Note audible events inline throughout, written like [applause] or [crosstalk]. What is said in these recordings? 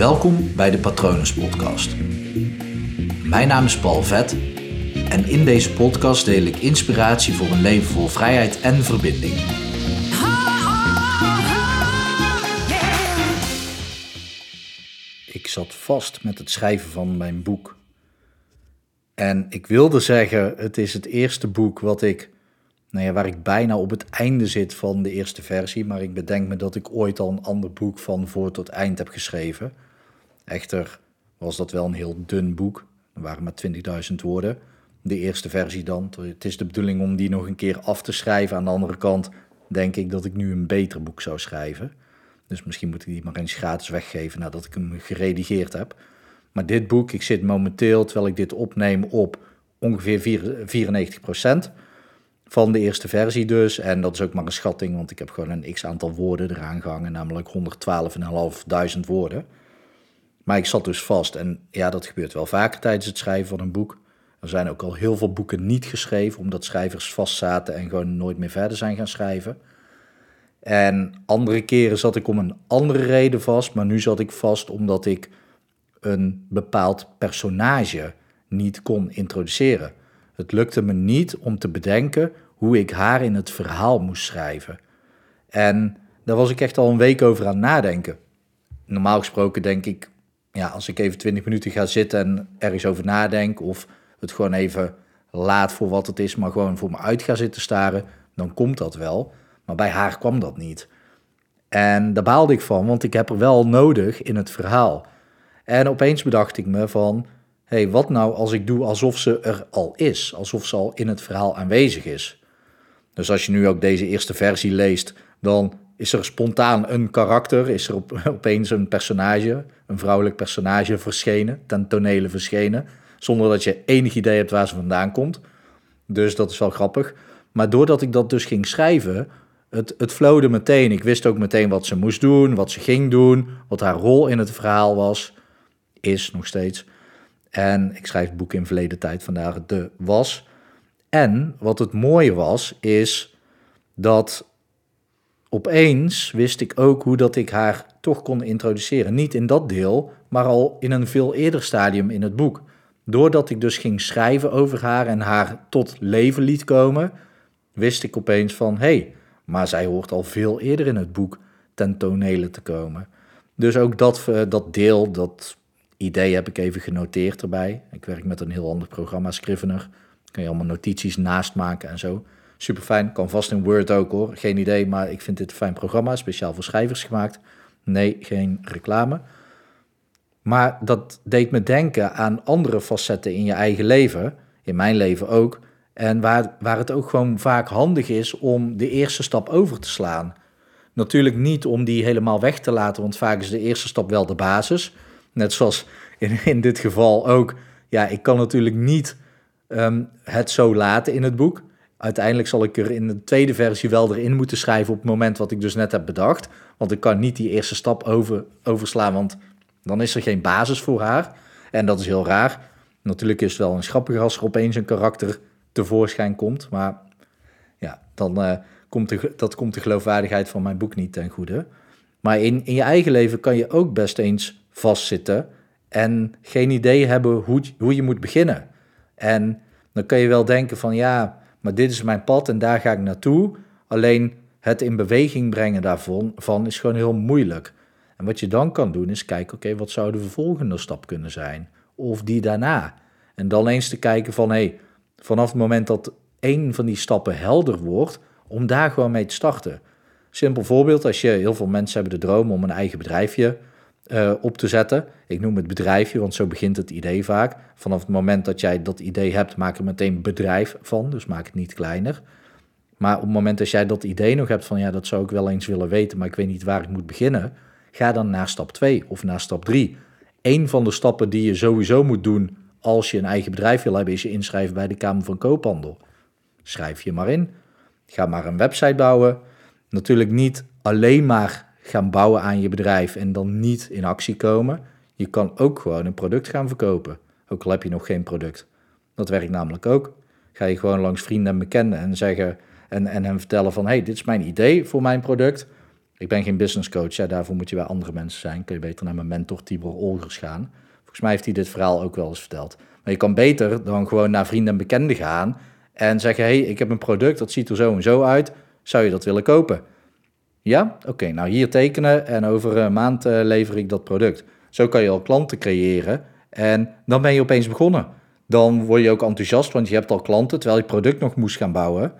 Welkom bij de Patronus Podcast. Mijn naam is Paul Vet en in deze podcast deel ik inspiratie voor een leven vol vrijheid en verbinding. Ik zat vast met het schrijven van mijn boek. En ik wilde zeggen, het is het eerste boek wat ik, nou ja, waar ik bijna op het einde zit van de eerste versie. Maar ik bedenk me dat ik ooit al een ander boek van voor tot eind heb geschreven. Echter was dat wel een heel dun boek. Er waren maar 20.000 woorden. De eerste versie dan. Het is de bedoeling om die nog een keer af te schrijven. Aan de andere kant denk ik dat ik nu een beter boek zou schrijven. Dus misschien moet ik die maar eens gratis weggeven nadat ik hem geredigeerd heb. Maar dit boek, ik zit momenteel, terwijl ik dit opneem, op ongeveer 94% van de eerste versie dus. En dat is ook maar een schatting, want ik heb gewoon een x-aantal woorden eraan gehangen, namelijk 112.500 woorden. Maar ik zat dus vast en ja, dat gebeurt wel vaker tijdens het schrijven van een boek. Er zijn ook al heel veel boeken niet geschreven, omdat schrijvers vastzaten en gewoon nooit meer verder zijn gaan schrijven. En andere keren zat ik om een andere reden vast, maar nu zat ik vast omdat ik een bepaald personage niet kon introduceren. Het lukte me niet om te bedenken hoe ik haar in het verhaal moest schrijven. En daar was ik echt al een week over aan nadenken. Normaal gesproken denk ik, ja, als ik even 20 minuten ga zitten en ergens over nadenk, of het gewoon even laat voor wat het is, maar gewoon voor me uit ga zitten staren, dan komt dat wel. Maar bij haar kwam dat niet. En daar baalde ik van, want ik heb er wel nodig in het verhaal. En opeens bedacht ik me van, hé, hey, wat nou als ik doe alsof ze er al is, alsof ze al in het verhaal aanwezig is. Dus als je nu ook deze eerste versie leest, dan is er spontaan een karakter, is er op, [laughs] opeens een personage, een vrouwelijk personage verschenen, ten tonele verschenen, zonder dat je enig idee hebt waar ze vandaan komt. Dus dat is wel grappig. Maar doordat ik dat dus ging schrijven, het, het flowde meteen. Ik wist ook meteen wat ze moest doen, wat ze ging doen, wat haar rol in het verhaal was, is nog steeds. En ik schrijf het boek in verleden tijd, vandaar de was. En wat het mooie was, is dat opeens wist ik ook hoe dat ik haar toch kon introduceren. Niet in dat deel, maar al in een veel eerder stadium in het boek. Doordat ik dus ging schrijven over haar en haar tot leven liet komen, wist ik opeens van hé, hey, maar zij hoort al veel eerder in het boek ten tonele te komen. Dus ook dat, eh, dat deel, dat idee heb ik even genoteerd erbij. Ik werk met een heel ander programma, Scrivener. Kan je allemaal notities naast maken en zo. Super fijn, kan vast in Word ook hoor. Geen idee, maar ik vind dit een fijn programma, speciaal voor schrijvers gemaakt. Nee, geen reclame. Maar dat deed me denken aan andere facetten in je eigen leven, in mijn leven ook. En waar, waar het ook gewoon vaak handig is om de eerste stap over te slaan. Natuurlijk niet om die helemaal weg te laten, want vaak is de eerste stap wel de basis. Net zoals in, in dit geval ook. Ja, ik kan natuurlijk niet um, het zo laten in het boek. Uiteindelijk zal ik er in de tweede versie wel erin moeten schrijven op het moment wat ik dus net heb bedacht. Want ik kan niet die eerste stap over, overslaan, want dan is er geen basis voor haar. En dat is heel raar. Natuurlijk is het wel een grappig als er opeens een karakter tevoorschijn komt. Maar ja, dan uh, komt de, dat komt de geloofwaardigheid van mijn boek niet ten goede. Maar in, in je eigen leven kan je ook best eens vastzitten en geen idee hebben hoe, hoe je moet beginnen. En dan kan je wel denken van ja, maar dit is mijn pad en daar ga ik naartoe. Alleen het in beweging brengen daarvan van is gewoon heel moeilijk. En wat je dan kan doen is kijken, oké, wat zou de volgende stap kunnen zijn? Of die daarna. En dan eens te kijken van, hé, hey, vanaf het moment dat één van die stappen helder wordt, om daar gewoon mee te starten. Simpel voorbeeld, als je heel veel mensen hebben de droom om een eigen bedrijfje uh, op te zetten. Ik noem het bedrijfje, want zo begint het idee vaak. Vanaf het moment dat jij dat idee hebt, maak er meteen bedrijf van, dus maak het niet kleiner. Maar op het moment dat jij dat idee nog hebt van ja, dat zou ik wel eens willen weten, maar ik weet niet waar ik moet beginnen, ga dan naar stap 2 of naar stap 3. Een van de stappen die je sowieso moet doen als je een eigen bedrijf wil hebben, is je inschrijven bij de Kamer van Koophandel. Schrijf je maar in. Ga maar een website bouwen. Natuurlijk niet alleen maar gaan bouwen aan je bedrijf en dan niet in actie komen. Je kan ook gewoon een product gaan verkopen, ook al heb je nog geen product. Dat werkt namelijk ook. Ga je gewoon langs vrienden en bekenden en zeggen en, en hem vertellen van hey, dit is mijn idee voor mijn product. Ik ben geen business coach, daarvoor moet je bij andere mensen zijn. Kun je beter naar mijn mentor Tibor Olgers gaan. Volgens mij heeft hij dit verhaal ook wel eens verteld. Maar je kan beter dan gewoon naar vrienden en bekenden gaan en zeggen: hey, ik heb een product, dat ziet er zo en zo uit. Zou je dat willen kopen? Ja? Oké, nou hier tekenen en over een maand uh, lever ik dat product. Zo kan je al klanten creëren en dan ben je opeens begonnen. Dan word je ook enthousiast, want je hebt al klanten terwijl je product nog moest gaan bouwen.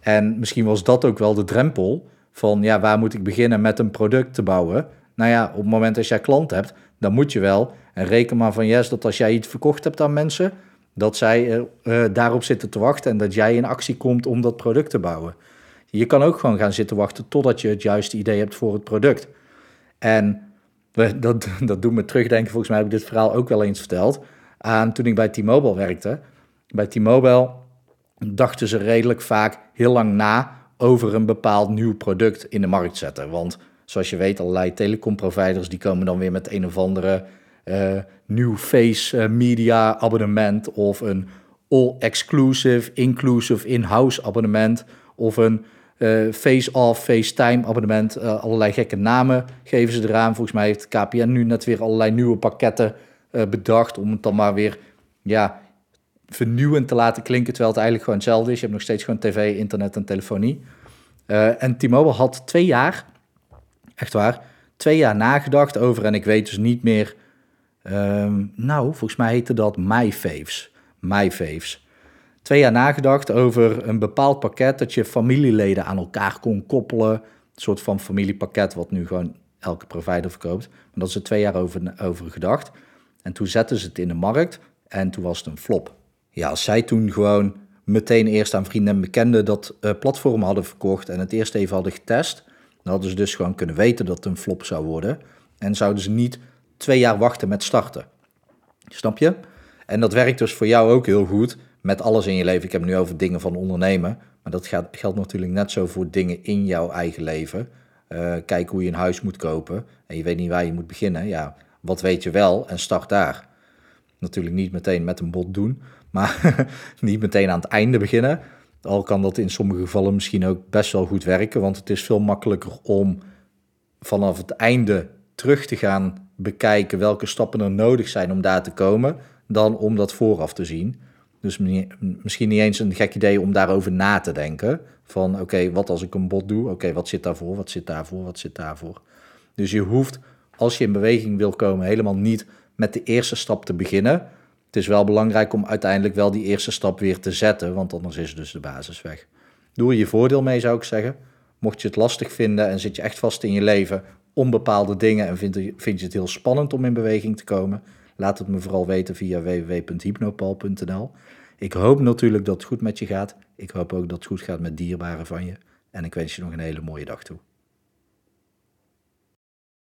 En misschien was dat ook wel de drempel van, ja, waar moet ik beginnen met een product te bouwen? Nou ja, op het moment dat jij klant hebt, dan moet je wel. En reken maar van yes, dat als jij iets verkocht hebt aan mensen, dat zij uh, daarop zitten te wachten en dat jij in actie komt om dat product te bouwen. Je kan ook gewoon gaan zitten wachten totdat je het juiste idee hebt voor het product. En dat, [laughs] dat doet me terugdenken, volgens mij heb ik dit verhaal ook wel eens verteld, aan toen ik bij T-Mobile werkte. Bij T-Mobile dachten ze redelijk vaak heel lang na over een bepaald nieuw product in de markt zetten. Want zoals je weet, allerlei telecomproviders die komen dan weer met een of andere uh, nieuw face uh, media abonnement of een all-exclusive, inclusive in-house abonnement of een uh, face-off, FaceTime abonnement. allerlei gekke namen geven ze eraan. Volgens mij heeft KPN nu net weer allerlei nieuwe pakketten bedacht om het dan maar weer ja, vernieuwend te laten klinken, terwijl het eigenlijk gewoon hetzelfde is. Je hebt nog steeds gewoon tv, internet en telefonie. en T-Mobile had twee jaar, echt waar, twee jaar nagedacht over, en ik weet dus niet meer Um, nou, volgens mij heette dat MyFaves. MyFaves. Twee jaar nagedacht over een bepaald pakket dat je familieleden aan elkaar kon koppelen. Een soort van familiepakket wat nu gewoon elke provider verkoopt. Maar dat is er twee jaar over, over gedacht. En toen zetten ze het in de markt en toen was het een flop. Ja, als zij toen gewoon meteen eerst aan vrienden en bekenden dat uh, platform hadden verkocht en het eerst even hadden getest, dan hadden ze dus gewoon kunnen weten dat het een flop zou worden. En zouden ze niet twee jaar wachten met starten. Snap je? En dat werkt dus voor jou ook heel goed met alles in je leven. Ik heb nu over dingen van ondernemen, maar dat gaat, geldt natuurlijk net zo voor dingen in jouw eigen leven. Uh, kijk hoe je een huis moet kopen en je weet niet waar je moet beginnen. Ja, wat weet je wel en start daar. Natuurlijk niet meteen met een bod doen, maar [laughs] niet meteen aan het einde beginnen. Al kan dat in sommige gevallen misschien ook best wel goed werken, want het is veel makkelijker om vanaf het einde terug te gaan bekijken welke stappen er nodig zijn om daar te komen, dan om dat vooraf te zien. Dus misschien niet eens een gek idee om daarover na te denken. Van oké, wat als ik een bot doe? Oké, wat zit daarvoor? Wat zit daarvoor? Wat zit daarvoor? Dus je hoeft, als je in beweging wil komen, helemaal niet met de eerste stap te beginnen. Het is wel belangrijk om uiteindelijk wel die eerste stap weer te zetten, want anders is dus de basis weg. Doe er je voordeel mee, zou ik zeggen. Mocht je het lastig vinden en zit je echt vast in je leven, onbepaalde dingen en vind, vind je het heel spannend om in beweging te komen, laat het me vooral weten via www.hypnopal.nl. Ik hoop natuurlijk dat het goed met je gaat. Ik hoop ook dat het goed gaat met dierbaren van je. En ik wens je nog een hele mooie dag toe.